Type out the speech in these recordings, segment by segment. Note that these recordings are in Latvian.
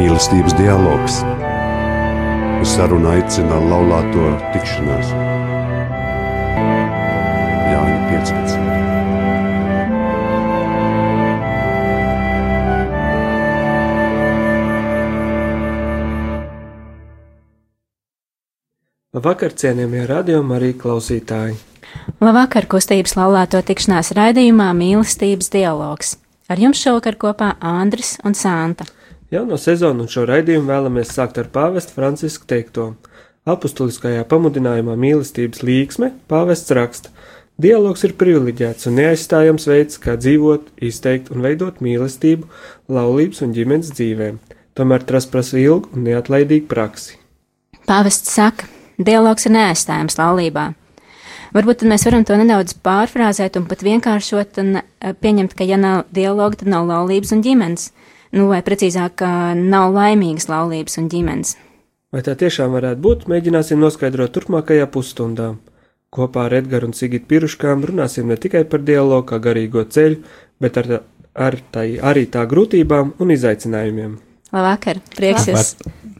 Mīlestības dialogs. Uz sarunu aicina laulāto tikšanās. Jāņa 15. Labvakar, cienījamie radiokamā arī klausītāji! Labvakar, kustības laulāto tikšanās raidījumā Mīlestības dialogs. Ar jums šovakar kopā Andris un Santa. Jauno sezonu un šo raidījumu vēlamies sākt ar pāvestu Francisku teikto. Apustuliskajā pamudinājumā mīlestības līksme pāvests raksta: Dialogs ir privileģēts un neaizstājams veids, kā dzīvot, izteikt un veidot mīlestību, laulības un ģimenes dzīvēm. Tomēr tas prasa ilgu un neatlaidīgu praksi. Pāvests saka, dialogs ir neaizstājams laulībā. Varbūt mēs varam to nedaudz pārfrāzēt un pat vienkāršot un eh, pieņemt, ka ja nav dialoga, tad nav laulības un ģimenes. Nu, vai precīzāk, nav laimīgas laulības un ģimenes. Vai tā tiešām varētu būt, mēģināsim noskaidrot turpmākajā pusstundā. Kopā ar Edgars un Sigitu Piruškām runāsim ne tikai par dialogu kā garīgo ceļu, bet ar, ar tā, arī tā grūtībām un izaicinājumiem. Labvakar, prieks jūs,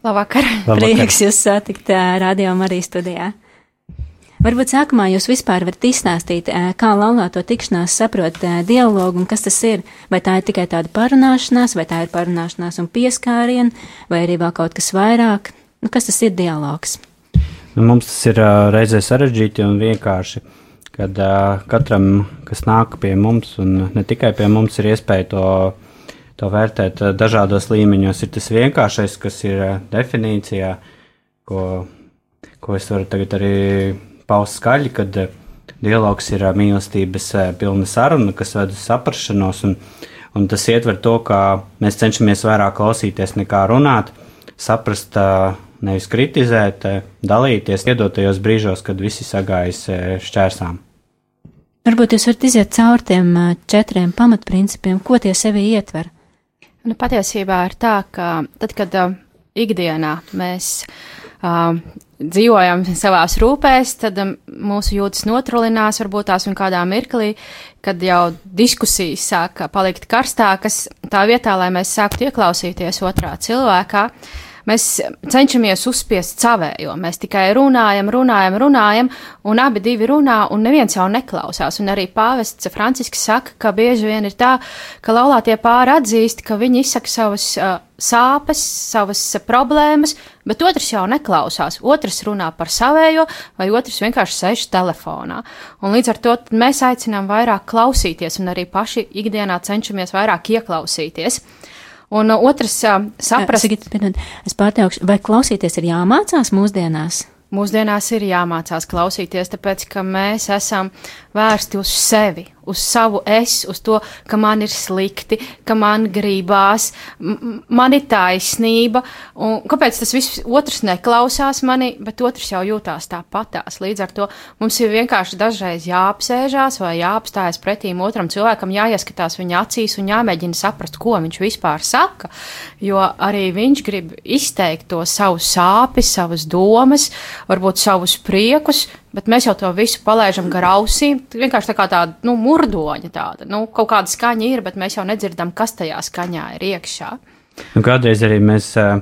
Labvakar. prieks jūs satikt radio Marijas studijā. Varbūt sākumā jūs vispār varat izstāstīt, kā laulāto tikšanās saprot dialogu un kas tas ir. Vai tā ir tikai tāda parunāšanās, vai tā ir parunāšanās un pieskāriena, vai arī vēl kaut kas vairāk. Nu, kas tas ir dialogs? Nu, mums tas ir reizē sarežģīti un vienkārši, kad uh, katram, kas nāk pie mums, un ne tikai pie mums, ir iespēja to to vērtēt dažādos līmeņos. Ir tas vienkāršais, kas ir definīcijā, ko, ko es varu tagad arī paust skaļi, kad dialogs ir mīlestības pilna saruna, kas ved uz saprašanos, un, un tas ietver to, ka mēs cenšamies vairāk klausīties nekā runāt, saprast, nevis kritizēt, dalīties, iedot tajos brīžos, kad visi sagājas šķērsām. Varbūt jūs varat iziet cauri tiem četriem pamatprincipiem, ko tie sevi ietver. Nu, patiesībā ir tā, ka tad, kad uh, ikdienā mēs uh, dzīvojam savās rūpēs, tad um, mūsu jūtas notrulinās, varbūt tās un kādā mirklī, kad jau diskusijas sāk palikt karstākas, tā vietā, lai mēs sāktu ieklausīties otrā cilvēkā. Uh, Mēs cenšamies uzspiest savējo. Mēs tikai runājam, runājam, runājam, un abi divi runā, un neviens jau neklausās. Un arī pāvests Francisks saka, ka bieži vien ir tā, ka laulātie pāri atzīst, ka viņi izsaka savas uh, sāpes, savas uh, problēmas, bet otrs jau neklausās. Otrs runā par savējo, vai otrs vienkārši sēž telefonā. Un līdz ar to mēs aicinām vairāk klausīties, un arī paši ikdienā cenšamies vairāk ieklausīties. Un uh, otrs uh, saprast. Sigit, es pārtraukšu, vai klausīties ir jāmācās mūsdienās? Mūsdienās ir jāmācās klausīties, tāpēc ka mēs esam vērsti uz sevi, uz savu es, uz to, ka man ir slikti, ka man gribās, man ir taisnība, un kāpēc tas viss otrs neklausās mani, bet otrs jau jūtās tāpatās. Līdz ar to mums ir vienkārši dažreiz jāapsēžās vai jāapstājas pretīm otram cilvēkam, jāieskatās viņa acīs un jāmēģina saprast, ko viņš vispār saka, jo arī viņš grib izteikt to savu sāpes, savas domas, varbūt savus priekus, Bet mēs jau to visu palaidām gar ausīm. Vienkārši tā kā tāda nu, murdoņa, tāda nu, kaut kāda skaņa ir, bet mēs jau nedzirdam, kas tajā skaņā ir iekšā. Nu, kādreiz arī mēs uh,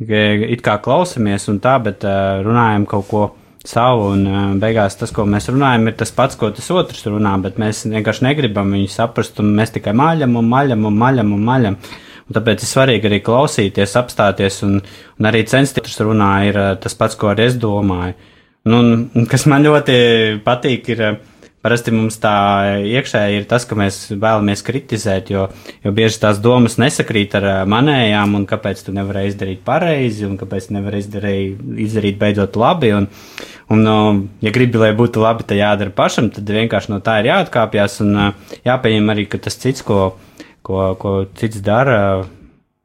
it kā klausamies un tā, bet uh, runājam kaut ko savu, un uh, beigās tas, ko mēs runājam, ir tas pats, ko tas otrs runā, bet mēs vienkārši negribam viņu saprast, un mēs tikai maļam un maļam un maļam un maļam. Un tāpēc ir svarīgi arī klausīties, apstāties un, un arī censties runāt, ir tas pats, ko arī es domāju. Nu, un, kas man ļoti patīk, ir parasti mums tā iekšēji ir tas, ka mēs vēlamies kritizēt, jo, jo bieži tās domas nesakrīt ar manējām, un kāpēc tu nevari izdarīt pareizi, un kāpēc nevari izdarīt, izdarīt beidzot labi. Un, un, ja gribi, lai būtu labi, tad jādara pašam, tad vienkārši no tā ir jāatkāpjas un jāpieņem arī, ka tas cits, ko, ko, ko cits dara,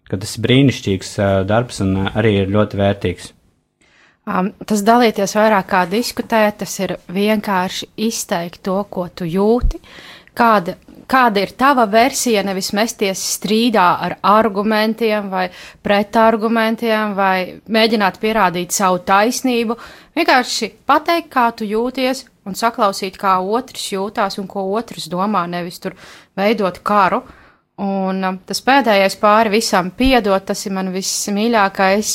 ka tas ir brīnišķīgs darbs un arī ir ļoti vērtīgs. Um, tas dalīties vairāk kā diskutēt, tas ir vienkārši izteikt to, ko tu jūti, kāda, kāda ir tava versija, nevis mesties strīdā ar argumentiem vai pretargumentiem vai mēģināt pierādīt savu taisnību. Vienkārši pateikt, kā tu jūties, un saklausīt, kā otrs jūtās un ko otrs domā, nevis tur veidot karu. Un um, tas pēdējais pāri visam piedot, tas ir man vismīļākais,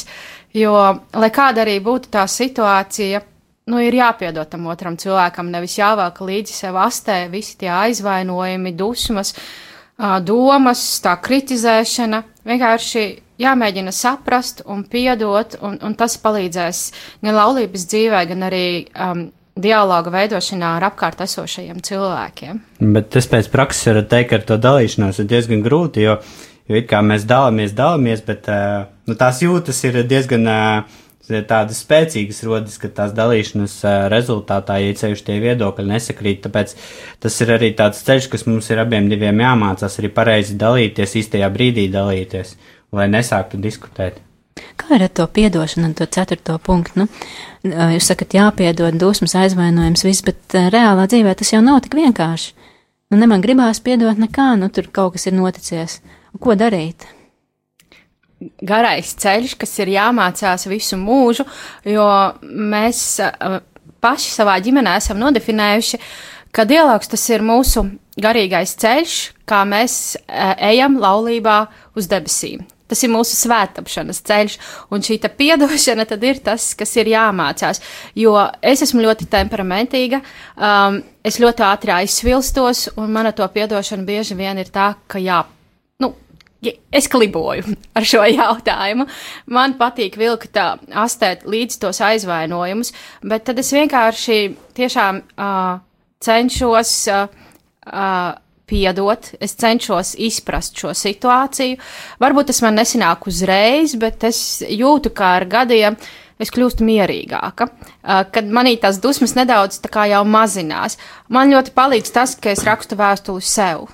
jo, lai kāda arī būtu tā situācija, nu, ir jāpiedod tam otram cilvēkam, nevis jāvelk līdzi sev astē visi tie aizvainojumi, dusmas, domas, tā kritizēšana. Vienkārši jāmēģina saprast un piedot, un, un tas palīdzēs gan laulības dzīvē, gan arī um, dialoga veidošanā ar apkārt esošajiem cilvēkiem. Bet tas pēc prakses var teikt, ka ar to dalīšanos ir diezgan grūti, jo, jo it kā mēs dalāmies, dalāmies, bet uh, nu, tās jūtas ir diezgan uh, tādas spēcīgas rodas, ka tās dalīšanas uh, rezultātā, ja ceļš tie viedokļi nesakrīt, tāpēc tas ir arī tāds ceļš, kas mums ir abiem diviem jāmācās arī pareizi dalīties, īstajā brīdī dalīties, lai nesāktu diskutēt. Kā ir ar to piedošanu un to ceturto punktu? Nu, jūs sakat, jāpiedod dusmas, aizvainojums, viss, bet reālā dzīvē tas jau nav tik vienkārši. Nu, ne man gribās piedot nekā, nu tur kaut kas ir noticies. Ko darīt? Garais ceļš, kas ir jāmācās visu mūžu, jo mēs paši savā ģimenē esam nodefinējuši, ka dialogs tas ir mūsu garīgais ceļš, kā mēs ejam laulībā uz debesīm. Tas ir mūsu svētāpšanas ceļš, un šī piedošana tad ir tas, kas ir jāmācās. Jo es esmu ļoti temperamentīga, um, es ļoti ātri aizsvilstos, un mana to piedošana bieži vien ir tā, ka jā. Es kliboju ar šo jautājumu. Man patīk vilkt astēt līdz tos aizvainojumus, bet tad es vienkārši tiešām uh, cenšos uh, uh, piedot, es cenšos izprast šo situāciju. Varbūt tas man nesanāk uzreiz, bet es jūtu, kā ar gadiem es kļūstu mierīgāka, kad manī tās dusmas nedaudz tā kā jau mazinās. Man ļoti palīdz tas, ka es rakstu vēstuli sev.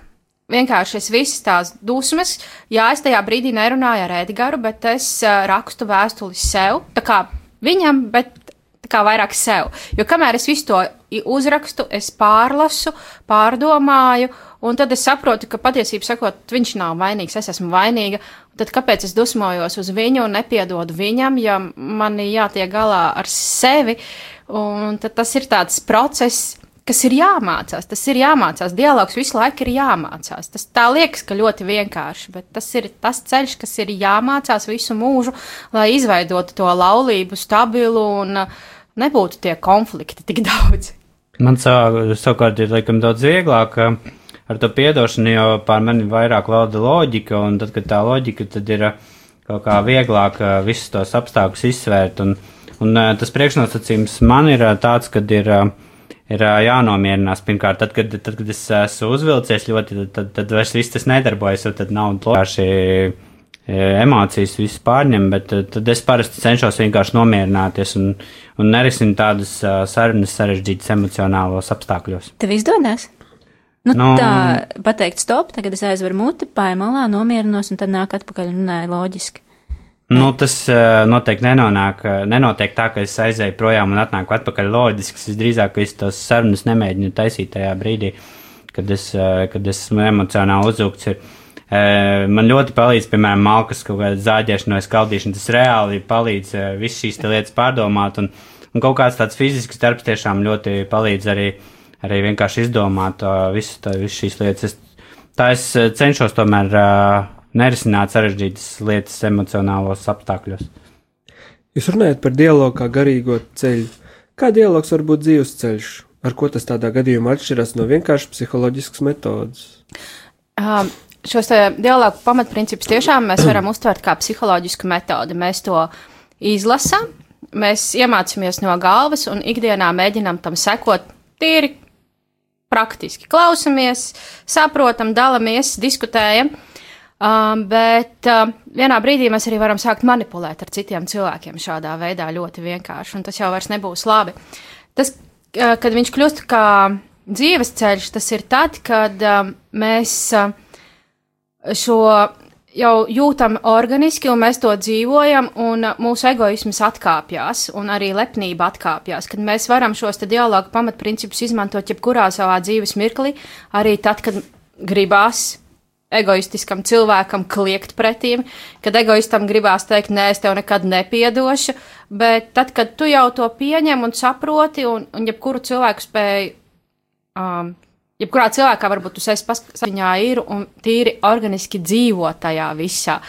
Vienkārši es visas tās dusmas, jā, es tajā brīdī nerunāju ar Edgars, bet es rakstu vēstuli sev, tā kā viņam, bet kā vairāk sev. Jo kamēr es visu to uzrakstu, es pārlasu, pārdomāju, un tad es saprotu, ka patiesībā sakot, viņš nav vainīgs, es esmu vainīga. Tad kāpēc es dusmojos uz viņu un nepiedodu viņam, ja man jātiek galā ar sevi? Un tas ir tāds process, kas ir jāmācās. Tas ir jāmācās. Dialogs visu laiku ir jāmācās. Tas tā liekas, ka ļoti vienkārši, bet tas ir tas ceļš, kas ir jāmācās visu mūžu, lai izveidotu to laulību stabilu un uh, nebūtu tie konflikti tik daudz. Man savukārt ir laikam daudz vieglāk ar to piedošanu, jo pār mani vairāk valda loģika, un tad, kad tā loģika, tad ir kaut kā vieglāk visus tos apstākļus izsvērt. Un, un tas priekšnosacījums man ir tāds, kad ir, ir jānomierinās pirmkārt, tad, kad, tad, kad es esmu uzvilcies ļoti, tad, tad, tad vairs viss tas nedarbojas, jo tad nav vienkārši emocijas viss pārņem, bet tad es parasti cenšos vienkārši nomierināties un, un nerisinu tādas sarunas sarežģītas emocionālos apstākļos. Tev izdodas? Nu, no, tā pateikt, stop, tagad es aizveru muti, pāri malā, nomierinos un tad nāk atpakaļ un runāju loģiski. Nu, tas uh, noteikti nenonāk, nenotiek tā, ka es aizēju projām un atnāku atpakaļ loģiski. Es drīzāk es tos sarunas nemēģinu taisīt tajā brīdī, kad es, uh, kad esmu emocionāli uzūkts. Ir, Man ļoti palīdz, piemēram, malkas kaut kāda zāģēšana vai skaldīšana. Tas reāli palīdz visas šīs lietas pārdomāt, un, un kaut kāds tāds fizisks darbs tiešām ļoti palīdz arī, arī vienkārši izdomāt visu, tā, visu šīs lietas. Es, tā es cenšos tomēr nerisināt sarežģītas lietas emocionālos apstākļos. Jūs runājat par dialogu kā garīgo ceļu. Kā dialogs var būt dzīves ceļš? Ar ko tas tādā gadījumā atšķiras no vienkārši psiholoģiskas metodas? Um, šos dialogu pamatprincipus tiešām mēs varam uztvert kā psiholoģisku metodi. Mēs to izlasām, mēs iemācāmies no galvas un ikdienā mēģinām tam sekot tīri praktiski. Klausamies, saprotam, dalāmies, diskutējam. Um, bet uh, vienā brīdī mēs arī varam sākt manipulēt ar citiem cilvēkiem šādā veidā ļoti vienkārši, un tas jau vairs nebūs labi. Tas, uh, kad viņš kļūst kā dzīves ceļš, tas ir tad, kad uh, mēs uh, šo jau jūtam organiski, un mēs to dzīvojam, un mūsu egoisms atkāpjas, un arī lepnība atkāpjas, kad mēs varam šos dialogu pamatprincipus izmantot jebkurā savā dzīves mirklī, arī tad, kad gribās egoistiskam cilvēkam kliegt pretīm, kad egoistam gribās teikt, nē, es tev nekad nepiedošu, bet tad, kad tu jau to pieņem un saproti, un, un jebkuru cilvēku spēju, um, jebkurā cilvēkā varbūt tu esi paskaņā ir un tīri organiski dzīvo tajā visā.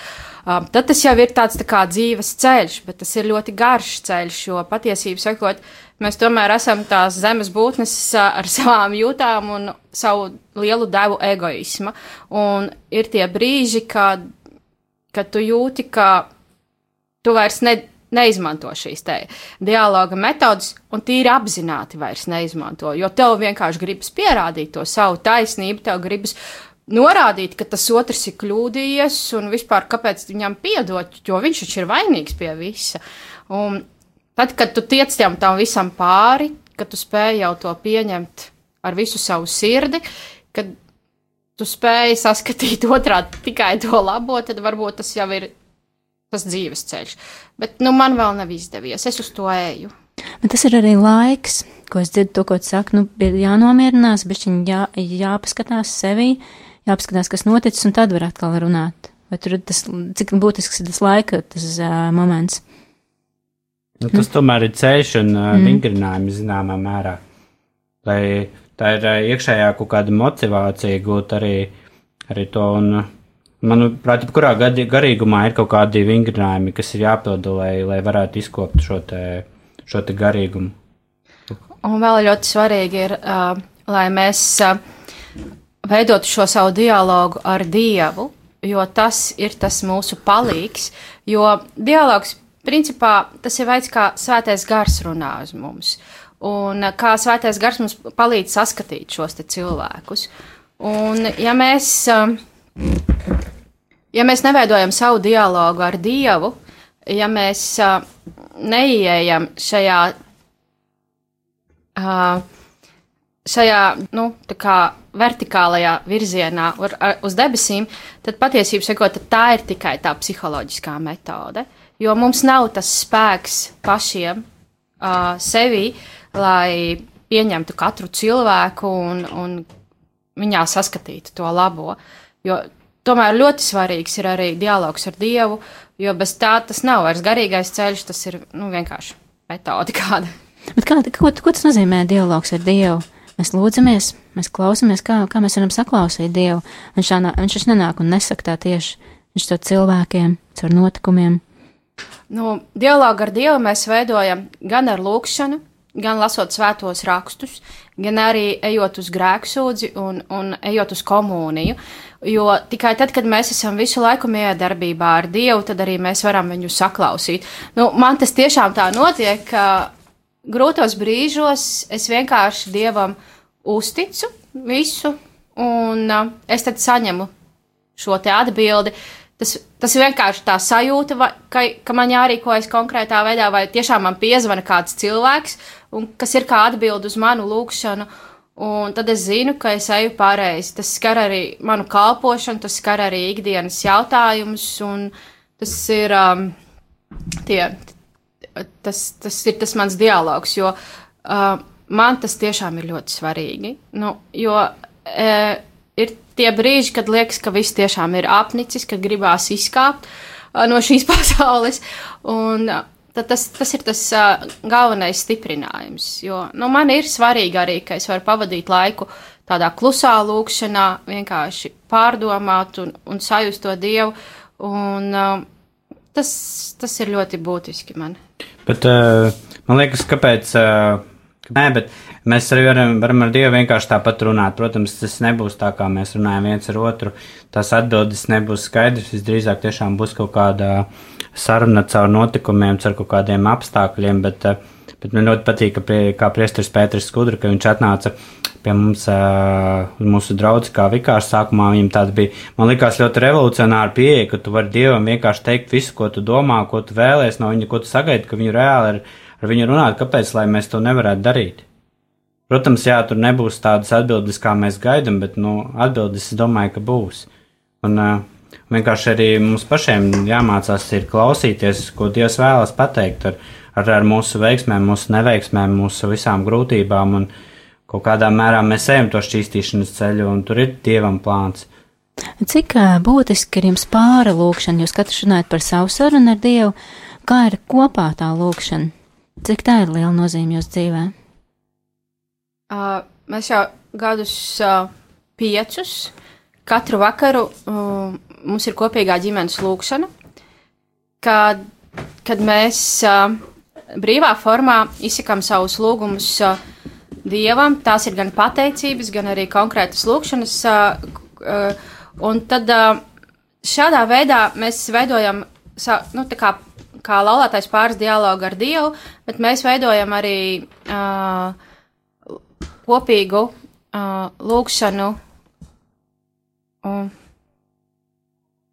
Um, tad tas jau ir tāds tā kā dzīves ceļš, bet tas ir ļoti garš ceļš, jo patiesību sakot, uh, Mēs tomēr esam tās zemes būtnes ar savām jūtām un savu lielu devu egoisma. Un ir tie brīži, kad, kad tu jūti, ka tu vairs ne, neizmanto šīs dialoga metodas, un tīri apzināti vairs neizmanto, jo tev vienkārši gribas pierādīt to savu taisnību, tev gribas norādīt, ka tas otrs ir kļūdījies, un vispār kāpēc viņam piedot, jo viņš taču ir vainīgs pie visa. Un Tad, kad tu tiec tam, visam pāri, kad tu spēj jau to pieņemt ar visu savu sirdi, kad tu spēj saskatīt otrādi tikai to labo, tad varbūt tas jau ir tas dzīves ceļš. Bet nu, man vēl nav izdevies, es uz to eju. Bet tas ir arī laiks, ko es dzirdu, to, ko tu saki, nu, ir jānomierinās, bet viņi jā, jāpaskatās sevī, jāpaskatās, kas noticis, un tad var atkal runāt. Vai tur ir tas, cik būtisks ir tas laika, tas uh, moments? Nu, tas tomēr ir ceļš un uh, mm. vingrinājums zināmā mērā. Lai tā ir uh, iekšējā kaut kāda motivācija gūt arī, arī to. Un, manuprāt, kurā garīgumā ir kaut kādi vingrinājumi, kas ir jāpilda, lai, lai varētu izkopt šo te, šo te garīgumu. Un vēl ļoti svarīgi ir, uh, lai mēs uh, veidotu šo savu dialogu ar Dievu, jo tas ir tas mūsu palīgs, jo dialogs principā tas ir veids, kā svētais gars runā uz mums. Un kā svētais gars mums palīdz saskatīt šos cilvēkus. Un ja mēs, um, ja mēs neveidojam savu dialogu ar Dievu, ja mēs uh, neieejam šajā, šajā nu, vertikālajā virzienā uz debesīm, tad patiesībā tā ir tikai tā psiholoģiskā metode jo mums nav tas spēks pašiem uh, sevi, lai pieņemtu katru cilvēku un, un viņā saskatītu to labo. Jo tomēr ļoti svarīgs ir arī dialogs ar Dievu, jo bez tā tas nav vairs garīgais ceļš, tas ir nu, vienkārši metode kāda. Bet kā, ko, ko tas nozīmē dialogs ar Dievu? Mēs lūdzamies, mēs klausamies, kā, kā mēs varam saklausīt Dievu. Viņš, nā, viņš nenāk un nesaka tā tieši. Viņš to cilvēkiem, caur notikumiem, Nu, dialogu ar Dievu mēs veidojam gan ar lūkšanu, gan lasot svētos rakstus, gan arī ejot uz grēksūdzi un, un ejot uz komuniju. Jo tikai tad, kad mēs esam visu laiku miedarbībā ar Dievu, tad arī mēs varam viņu saklausīt. Nu, man tas tiešām tā notiek, ka grūtos brīžos es vienkārši Dievam uzticu visu, un uh, es tad saņemu šo te atbildi. Tas, tas ir vienkārši tā sajūta, vai, ka, ka man jārīkojas konkrētā veidā, vai tiešām man piezvana kāds cilvēks, un kas ir kā atbild uz manu lūgšanu. Un tad es zinu, ka es eju pareizi. Tas skar arī manu kalpošanu, tas skar arī ikdienas jautājumus, un tas ir, um, tie, tas, tas ir tas mans dialogs, jo uh, man tas tiešām ir ļoti svarīgi. Nu, jo, uh, ir tie brīži, kad liekas, ka viss tiešām ir apnicis, kad gribās izkāpt uh, no šīs pasaules. Un, uh, tas, tas ir tas uh, galvenais stiprinājums. Jo nu, man ir svarīgi arī, ka es varu pavadīt laiku tādā klusā lūkšanā, vienkārši pārdomāt un, un sajust to dievu. Un, uh, tas, tas ir ļoti būtiski man. Bet, uh, man liekas, kāpēc. Uh, nē, bet Mēs arī varam, varam ar Dievu vienkārši tāpat runāt. Protams, tas nebūs tā, kā mēs runājam viens ar otru. Tās atbildes nebūs skaidrs. Visdrīzāk tiešām būs kaut kāda saruna caur notikumiem, caur kaut kādiem apstākļiem. Bet, eh, bet man ļoti patīk, ka prie, kā priesteris Pēters Skudra, ka viņš atnāca pie mums, uh, mūsu draugs, kā vikārs sākumā. Viņam tāds bija, man likās ļoti revolucionāri pieeja, ka tu vari Dievam vienkārši teikt visu, ko tu domā, ko tu vēlēsies no viņa, ko tu sagaidi, ka viņu reāli ar, ar viņu runāt. Kāpēc, mēs to nevarētu darīt? Protams, jā, tur nebūs tādas atbildes, kā mēs gaidām, bet nu, atbildes es domāju, ka būs. Un uh, vienkārši arī mums pašiem jāmācās ir klausīties, ko Dievs vēlas pateikt ar, ar, ar mūsu veiksmēm, mūsu neveiksmēm, mūsu visām grūtībām. Un kaut kādā mērā mēs ejam to šķīstīšanas ceļu, un tur ir Dievam plāns. Cik būtiski ir jums pāra lūkšana? Jūs katrs runājat par savu sarunu ar Dievu. Kā ir kopā tā lūkšana? Cik tā ir liela nozīme jūsu dzīvē? Uh, mēs jau gadus uh, piecus katru vakaru uh, mums ir kopīgā ģimenes lūkšana, kad, kad mēs uh, brīvā formā izsakām savus lūgumus uh, Dievam. Tās ir gan pateicības, gan arī konkrētas lūkšanas. Uh, uh, un tad uh, šādā veidā mēs veidojam, sa, nu, kā, laulātais pāris dialogu ar Dievu, bet mēs veidojam arī uh, kopīgu uh, lūkšanu un,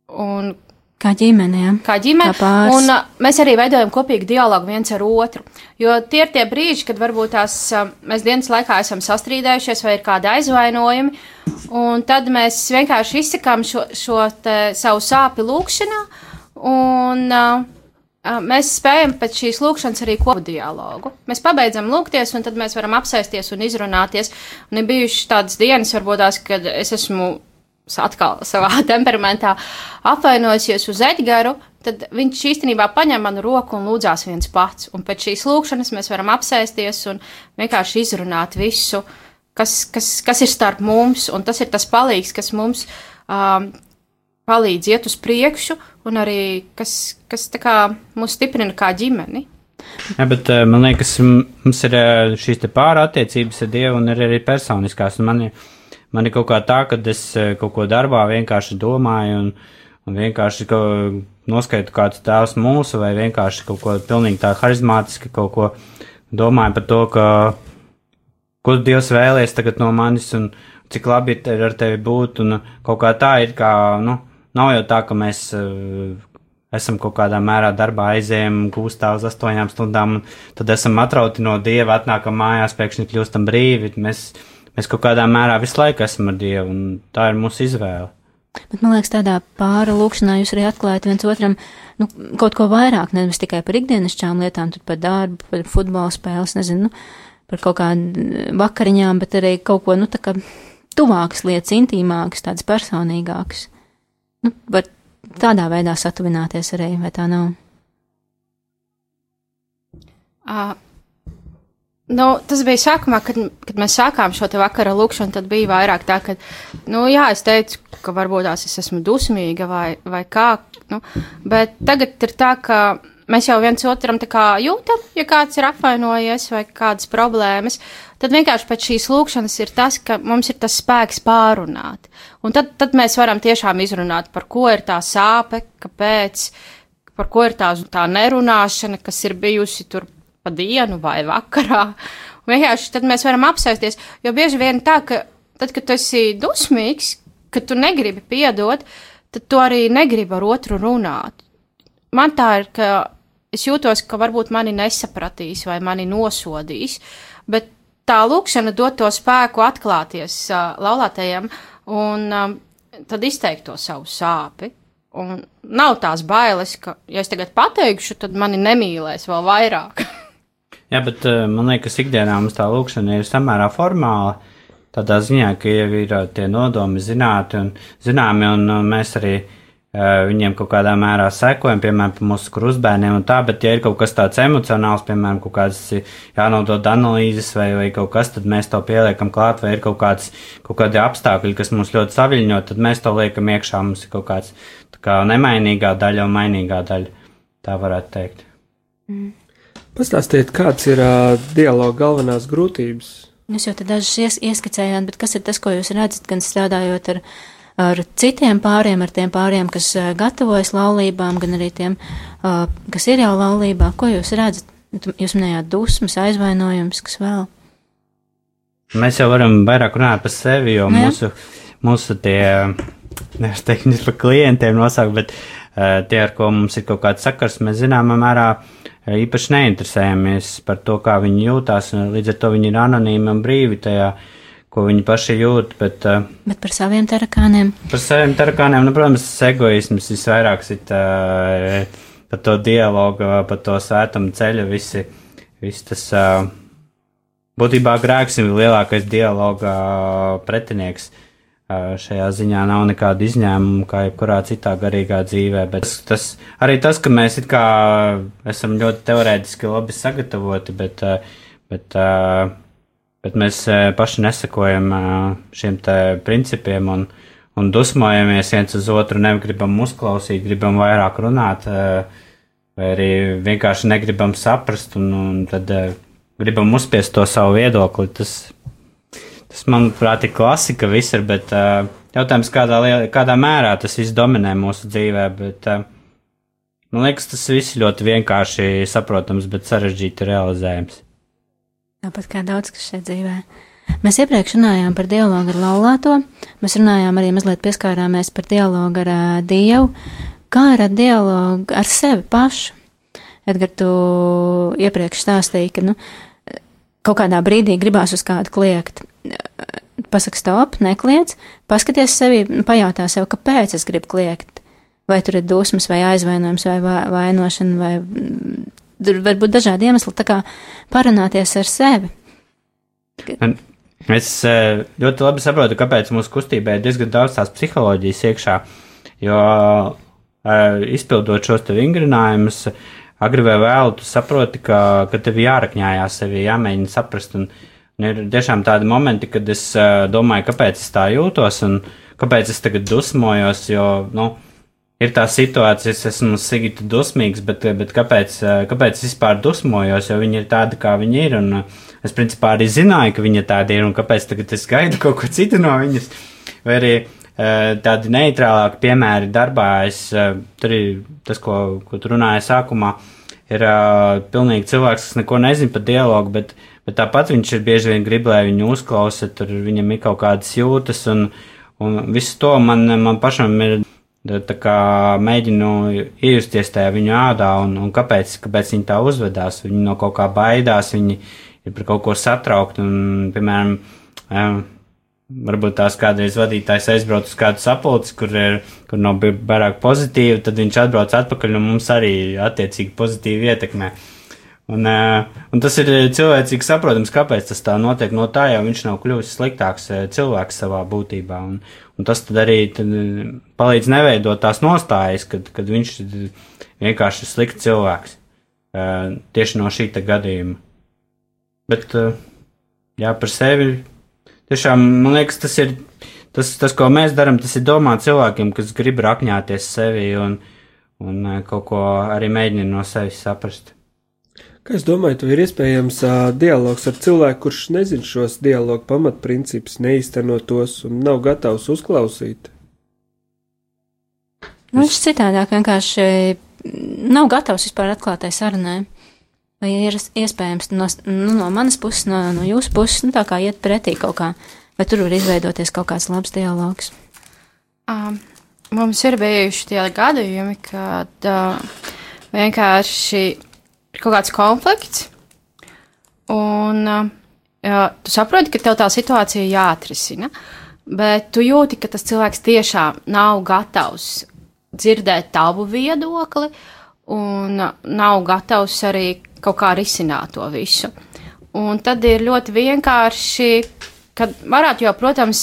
un Kā ģimene, ja? kā ģimene. Kā pāris. un uh, mēs arī veidojam kopīgu dialogu viens ar otru. Jo tie ir tie brīži, kad varbūt tās uh, mēs dienas laikā esam sastrīdējušies vai ir kādi aizvainojumi, un tad mēs vienkārši izsakām šo, šo savu sāpju lūkšanā, un uh, mēs spējam pēc šīs lūkšanas arī kopu dialogu. Mēs pabeidzam lūgties, un tad mēs varam apsēsties un izrunāties. Un ir bijušas tādas dienas, varbūt tās, kad es esmu atkal savā temperamentā apvainojusies uz Edgars, tad viņš īstenībā paņem manu roku un lūdzās viens pats. Un pēc šīs lūkšanas mēs varam apsēsties un vienkārši izrunāt visu, kas, kas, kas ir starp mums, un tas ir tas palīgs, kas mums um, palīdz iet uz priekšu, un arī kas, kas kā mūs stiprina kā ģimeni. Jā, bet uh, man liekas, mums ir uh, šīs te pāra attiecības ar Dievu un ir arī personiskās. Man, ir, man ir kaut kā tā, ka es uh, kaut ko darbā vienkārši domāju un, un vienkārši ka, noskaitu kāds tēvs mūsu vai vienkārši kaut ko pilnīgi tā harizmātiski kaut ko domāju par to, ka ko Dievs vēlēs tagad no manis un cik labi ir ar tevi būt un kaut kā tā ir kā, nu, nav jau tā, ka mēs uh, esam kaut kādā mērā darbā aizējām gūstā uz astoņām stundām, un tad esam atrauti no dieva, atnākam mājās, pēkšņi kļūstam brīvi. Mēs, mēs kaut kādā mērā visu laiku esam ar dievu, un tā ir mūsu izvēle. Bet man liekas, tādā pāra lūkšanā jūs arī atklājat viens otram nu, kaut ko vairāk, nevis tikai par ikdienišķām lietām, tad par darbu, par futbola spēles, nezinu, nu, par kaut kādu vakariņām, bet arī kaut ko, nu, tā kā tuvākas lietas, intīmākas, tādas personīgākas. Nu, var tādā veidā satuvināties arī, vai tā nav? Uh, nu, tas bija sākumā, kad, kad mēs sākām šo te vakara lūkšanu, tad bija vairāk tā, ka, nu, jā, es teicu, ka varbūt tās es esmu dusmīga vai, vai kā, nu, bet tagad ir tā, ka mēs jau viens otram tā kā jūtam, ja kāds ir apvainojies vai kādas problēmas, tad vienkārši pēc šīs lūkšanas ir tas, ka mums ir tas spēks pārunāt. Un tad, tad mēs varam tiešām izrunāt, par ko ir tā sāpe, kāpēc, par ko ir tā, tā nerunāšana, kas ir bijusi tur pa dienu vai vakarā. Un vienkārši tad mēs varam apsēsties, jo bieži vien tā, ka tad, kad tu esi dusmīgs, kad tu negribi piedot, tad tu arī negribi ar otru runāt. Man tā ir, ka es jūtos, ka varbūt mani nesapratīs vai mani nosodīs, bet tā lūkšana dod to spēku atklāties uh, laulātajam un um, tad izteikt to savu sāpi. Un nav tās bailes, ka, ja es tagad pateikšu, tad mani nemīlēs vēl vairāk. Jā, bet man liekas, ikdienā mums tā lūkšana ir samērā formāla. Tādā ziņā, ka jau ir tie nodomi zināti un zināmi, un mēs arī uh, viņiem kaut kādā mērā sekojam, piemēram, mūsu krustbērniem un tā, bet ja ir kaut kas tāds emocionāls, piemēram, kaut kāds jānodod analīzes vai, vai kaut kas, tad mēs to pieliekam klāt, vai ir kaut kāds, kaut kādi apstākļi, kas mums ļoti saviļņo, tad mēs to liekam iekšā, mums ir kaut kāds tā kā nemainīgā daļa un mainīgā daļa, tā varētu teikt. Pastāstiet, kāds ir uh, dialoga galvenās grūtības? Jūs jau te dažas ies, ieskicējāt, bet kas ir tas, ko jūs redzat, gan strādājot ar, ar citiem pāriem, ar tiem pāriem, kas uh, gatavojas laulībām, gan arī tiem, uh, kas ir jau laulībā? Ko jūs redzat? Jūs minējāt dusmas, aizvainojums, kas vēl? Mēs jau varam vairāk runāt par sevi, jo Nu jā. mūsu, mūsu tie, nevar teikt, viņus par klientiem nosaukt, bet uh, tie, ar ko mums ir kaut kāds sakars, mēs zināmā mērā uh, īpaši neinteresējamies par to, kā viņi jūtās, un līdz ar to viņi ir anonīmi un brīvi tajā, ko viņi paši jūt, bet uh, Bet par saviem tarakāniem? par saviem tarakāniem, nu, protams, egoisms visvairāk sit uh, par to dialogu, par to svētumu ceļu, visi, visi tas. Uh, Būtībā grēks ir lielākais dialoga pretinieks. Šajā ziņā nav nekāda izņēmuma, kā jebkurā citā garīgā dzīvē. Bet tas, tas arī tas, ka mēs kā esam ļoti teorētiski labi sagatavoti, bet, bet, bet mēs paši nesakojam šiem principiem un, un dusmojamies viens uz otru, negribam uzklausīt, gribam vairāk runāt, vai arī vienkārši negribam saprast, un, un tad gribam uzspiest to savu viedokli. Tas, Tas, manuprāt, ir klasika visur, bet jautājums, kādā, kādā mērā tas viss dominē mūsu dzīvē. Bet, man liekas, tas viss ļoti vienkārši saprotams, bet sarežģīti realizējams. Tāpat kā daudz kas šeit dzīvē. Mēs iepriekš runājām par dialogu ar laulāto, mēs runājām arī mazliet pieskārāmies par dialogu ar uh, Dievu, kā ar dialogu ar sevi pašu. Edgars, tu iepriekš stāstīji, ka nu, kaut kādā brīdī gribās uz kādu kliegt pasaki stop, nekliedz, paskaties sevi, pajautā sev, kāpēc es gribu kliegt. Vai tur ir dusmas, vai aizvainojums, vai vainošana, vai tur var būt dažādi iemesli, tā kā parunāties ar sevi. Man, es eh, ļoti labi saprotu, kāpēc mūsu kustībā ir diezgan daudz tās psiholoģijas iekšā, jo eh, izpildot šos te vingrinājumus, agri vai vēlu, tu saproti, ka, ka tev jārakņājās sevi, jāmēģina saprast un saprast Ir tiešām tādi momenti, kad es uh, domāju, kāpēc es tā jūtos un kāpēc es tagad dusmojos, jo, nu, ir tā situācija, es esmu sigita dusmīgs, bet, bet kāpēc, kāpēc vispār dusmojos, jo viņi ir tādi, kā viņi ir, un es principā arī zināju, ka viņi tādi ir, un kāpēc tagad es gaidu kaut ko citu no viņas, vai arī tādi neitrālāki piemēri darbā, es, tur ir tas, ko, ko tu runāji sākumā, ir pilnīgi cilvēks, kas neko nezina par dialogu, bet Bet tāpat viņš ir bieži vien grib, lai viņu uzklausa, tur viņam ir kaut kādas jūtas, un, un visu to man, man pašam ir mēģinu iejusties tajā viņu ādā, un, un kāpēc, kāpēc viņi tā uzvedās. Viņi no kaut kā baidās, viņi ir par kaut ko satraukti, un, piemēram, um, varbūt tās kādreiz vadītājs aizbrauc uz kādu sapulci, kur ir, kur nav vairāk pozitīvi, tad viņš atbrauc atpakaļ un mums arī attiecīgi pozitīvi ietekmē. Un, un tas ir cilvēcīgi saprotams, kāpēc tas tā notiek. No tā jau viņš nav kļuvis sliktāks cilvēks savā būtībā. Un, un tas arī tad palīdz neveidot tās nostājas, kad, kad viņš vienkārši ir slikts cilvēks. Tieši no šī gadījuma. Bet, jā, par sevi. Tiešām, man liekas, tas ir tas, tas ko mēs darām, tas ir domāt cilvēkiem, kas grib rakņāties sevi un, un kaut ko arī mēģina no sevis saprast. Kā es domāju, tu ir iespējams uh, dialogs ar cilvēku, kurš nezin šos dialogu pamatprincipus, neizteno tos un nav gatavs uzklausīt? Nu, viņš citādāk vienkārši nav gatavs vispār atklātai sarunai. Vai ir iespējams no, nu, no manas puses, no, no jūsu puses, nu, tā kā iet pretī kaut kā, vai tur var izveidoties kaut kāds labs dialogs? Um, mums ir bijuši tie gadījumi, kad uh, vienkārši ir kaut kāds konflikts, un jā, tu saproti, ka tev tā situācija jāatrisina, bet tu jūti, ka tas cilvēks tiešām nav gatavs dzirdēt tavu viedokli un nav gatavs arī kaut kā risināt to visu. Un tad ir ļoti vienkārši, kad varētu jau, protams,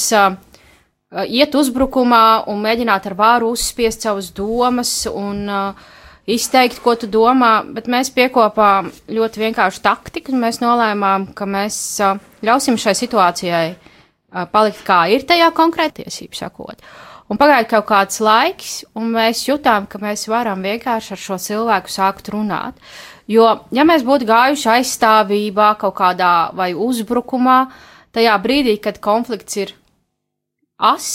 iet uzbrukumā un mēģināt ar vāru uzspiest savas domas un uh, izteikt, ko tu domā, bet mēs piekopām ļoti vienkāršu taktiku, un mēs nolēmām, ka mēs uh, ļausim šai situācijai uh, palikt kā ir tajā konkrēti tiesību sakot. Un pagāja kaut kāds laiks, un mēs jutām, ka mēs varam vienkārši ar šo cilvēku sākt runāt. Jo, ja mēs būtu gājuši aizstāvībā, kaut kādā vai uzbrukumā, tajā brīdī, kad konflikts ir as,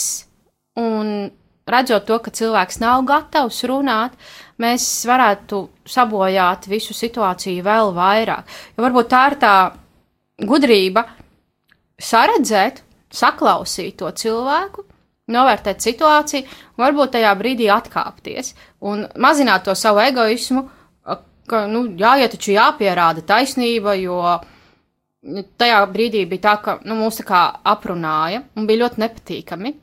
un redzot to, ka cilvēks nav gatavs runāt, mēs varētu sabojāt visu situāciju vēl vairāk. Jo varbūt tā ir tā gudrība saredzēt, saklausīt to cilvēku, novērtēt situāciju, varbūt tajā brīdī atkāpties un mazināt to savu egoismu, ka, nu, jāiet taču jāpierāda taisnība, jo tajā brīdī bija tā, ka, nu, mūs tā kā aprunāja un bija ļoti nepatīkami.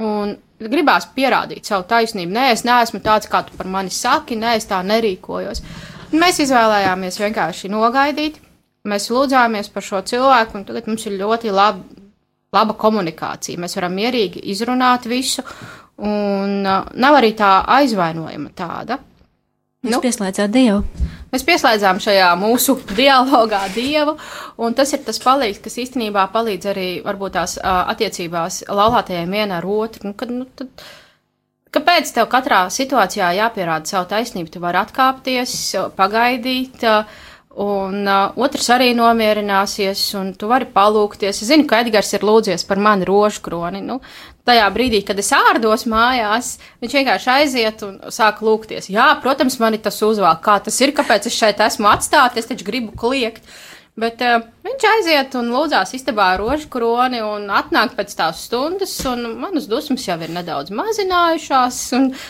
Un gribās pierādīt savu taisnību. Nē, es neesmu tāds, kā tu par mani saki, nē, es tā nerīkojos. Mēs izvēlējāmies vienkārši nogaidīt. Mēs lūdzāmies par šo cilvēku, un tagad mums ir ļoti labi, laba komunikācija. Mēs varam mierīgi izrunāt visu, un uh, nav arī tā aizvainojama tāda. Jūs nu, pieslēdzāt Dievu. Mēs pieslēdzām šajā mūsu dialogā Dievu, un tas ir tas palīgs, kas īstenībā palīdz arī varbūt tās attiecībās laulātajiem viena ar otru. Nu, kad, nu, tad, kāpēc tev katrā situācijā jāpierāda savu taisnību? Tu vari atkāpties, pagaidīt. Uh, Un uh, otrs arī nomierināsies, un tu vari palūkties. Es zinu, ka Edgars ir lūdzies par mani rožu kroni. Nu, tajā brīdī, kad es ārdos mājās, viņš vienkārši aiziet un sāk lūgties. Jā, protams, mani tas uzvēl. Kā tas ir, kāpēc es šeit esmu atstāts, es taču gribu kliegt. Uh, Bet uh, viņš aiziet un lūdzās istabā rožu kroni un atnāk pēc tās stundas, un manas dusmas jau ir nedaudz mazinājušās.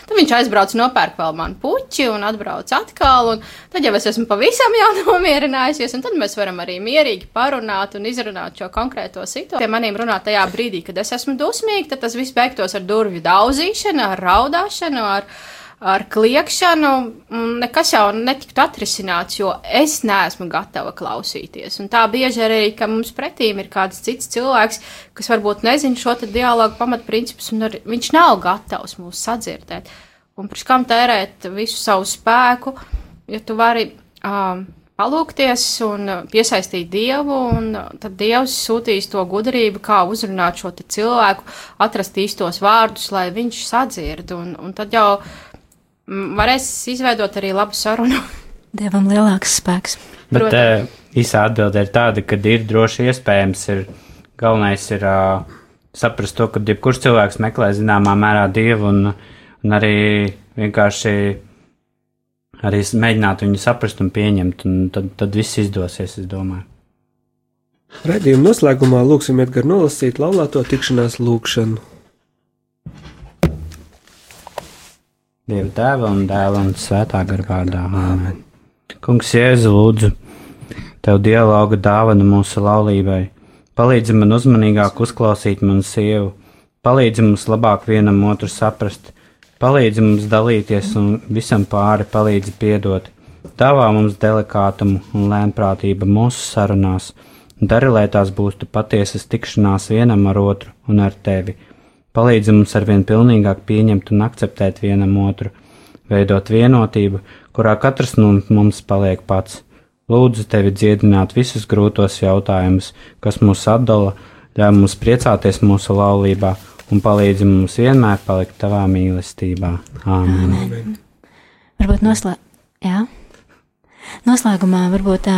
Tad viņš aizbrauc nopērk vēl manu puķi un atbrauc atkal, un tad jau es esmu pavisam jau nomierinājusies, un tad mēs varam arī mierīgi parunāt un izrunāt šo konkrēto situāciju. Pie maniem runāt tajā brīdī, kad es esmu dusmīga, tad tas viss beigtos ar durvju daudzīšanu, ar raudāšanu, ar ar kliekšanu nekas jau netiktu atrisināts, jo es neesmu gatava klausīties. Un tā bieži arī, ka mums pretīm ir kāds cits cilvēks, kas varbūt nezina šo dialogu pamatprincipus, un ar, viņš nav gatavs mūs sadzirdēt. Un pirms kam tērēt visu savu spēku, ja tu vari um, palūkties un piesaistīt dievu, un tad dievs sūtīs to gudrību, kā uzrunāt šo cilvēku, atrast īstos vārdus, lai viņš sadzird. Un, un tad jau varēs izveidot arī labu sarunu. Dievam lielāks spēks. Bet uh, īsā atbilde ir tāda, ka ir droši iespējams, ir galvenais ir uh, saprast to, ka jebkurš cilvēks meklē zināmā mērā dievu un, un arī vienkārši arī mēģināt viņu saprast un pieņemt, un tad, tad viss izdosies, es domāju. Radījuma noslēgumā lūksim Edgars nolasīt laulāto tikšanās lūkšanu. Dieva tēva un dēla un svētā gara vārdā. Āmen. Kungs, Jēzu, lūdzu, tev dialoga dāvana mūsu laulībai. Palīdzi man uzmanīgāk uzklausīt manu sievu, palīdzi mums labāk vienam otru saprast, palīdzi mums dalīties un visam pāri palīdzi piedot. Dāvā mums delikātumu un lēnprātību mūsu sarunās, un dari, lai tās būtu patiesas tikšanās vienam ar otru un ar tevi palīdzi mums arvien pilnīgāk pieņemt un akceptēt vienam otru, veidot vienotību, kurā katrs no mums paliek pats. Lūdzu tevi dziedināt visus grūtos jautājumus, kas mūs atdala, ļauj mums priecāties mūsu laulībā un palīdzi mums vienmēr palikt tavā mīlestībā. Āmen. Amen. Varbūt noslē... Jā. Noslēgumā varbūt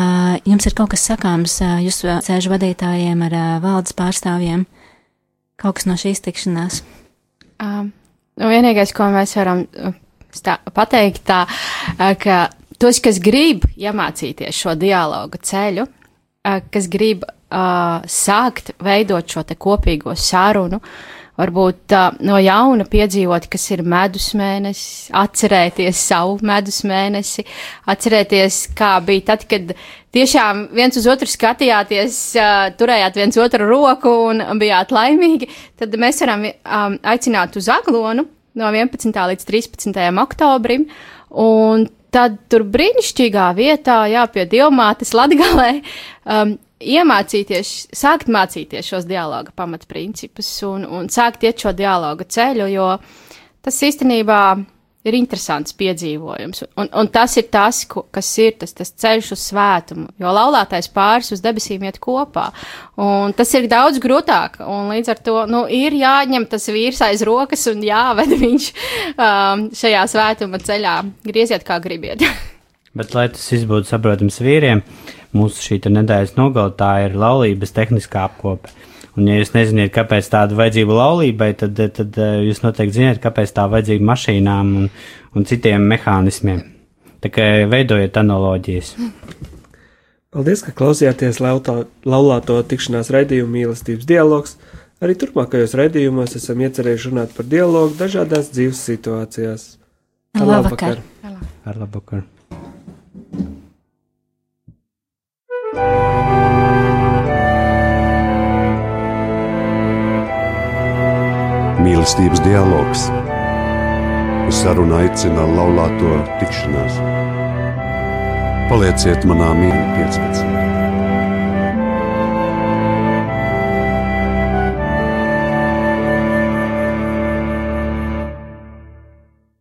jums ir kaut kas sakāms jūsu sēžu vadītājiem ar valdes pārstāvjiem. Uh, kaut kas no šīs tikšanās? Um, nu vienīgais, ko mēs varam stā, pateikt, tā, ka tos, kas grib iemācīties šo dialogu ceļu, kas grib uh, sākt veidot šo kopīgo sarunu, varbūt uh, no jauna piedzīvot, kas ir medus mēnesis, atcerēties savu medus mēnesi, atcerēties, kā bija tad, kad tiešām viens uz otru skatījāties, uh, turējāt viens otru roku un bijāt laimīgi, tad mēs varam um, aicināt uz aglonu no 11. līdz 13. oktobrim, un tad tur brīnišķīgā vietā, jā, pie Dievmātes Latgalē, um, iemācīties, sākt mācīties šos dialoga pamatprincipus un, un sākt iet šo dialoga ceļu, jo tas īstenībā ir interesants piedzīvojums. Un, un tas ir tas, ko, kas ir tas, tas ceļš uz svētumu, jo laulātais pāris uz debesīm iet kopā. Un tas ir daudz grūtāk, un līdz ar to nu, ir jāņem tas vīrs aiz rokas un jāved viņš um, šajā svētuma ceļā. Grieziet, kā gribiet. Bet, lai tas būtu saprotams vīriem, mūsu šī nedēļas nogala tā ir laulības tehniskā apkope. Un, ja jūs nezināt, kāpēc tāda vajadzība laulībai, tad, tad eh, jūs noteikti zināt, kāpēc tā vajadzīga mašīnām un, un citiem mehānismiem. Tā kā veidojiet analoģijas. Paldies, ka klausījāties lautā, laulāto tikšanās raidījumu mīlestības dialogs. Arī turpmākajos raidījumos esam iecerējuši runāt par dialogu dažādās dzīves situācijās. Labvakar! Ar labvakar! Mīlestības dialogs. Uz sarunu aicina laulāto tikšanās. Palieciet manā mīlestībā 15.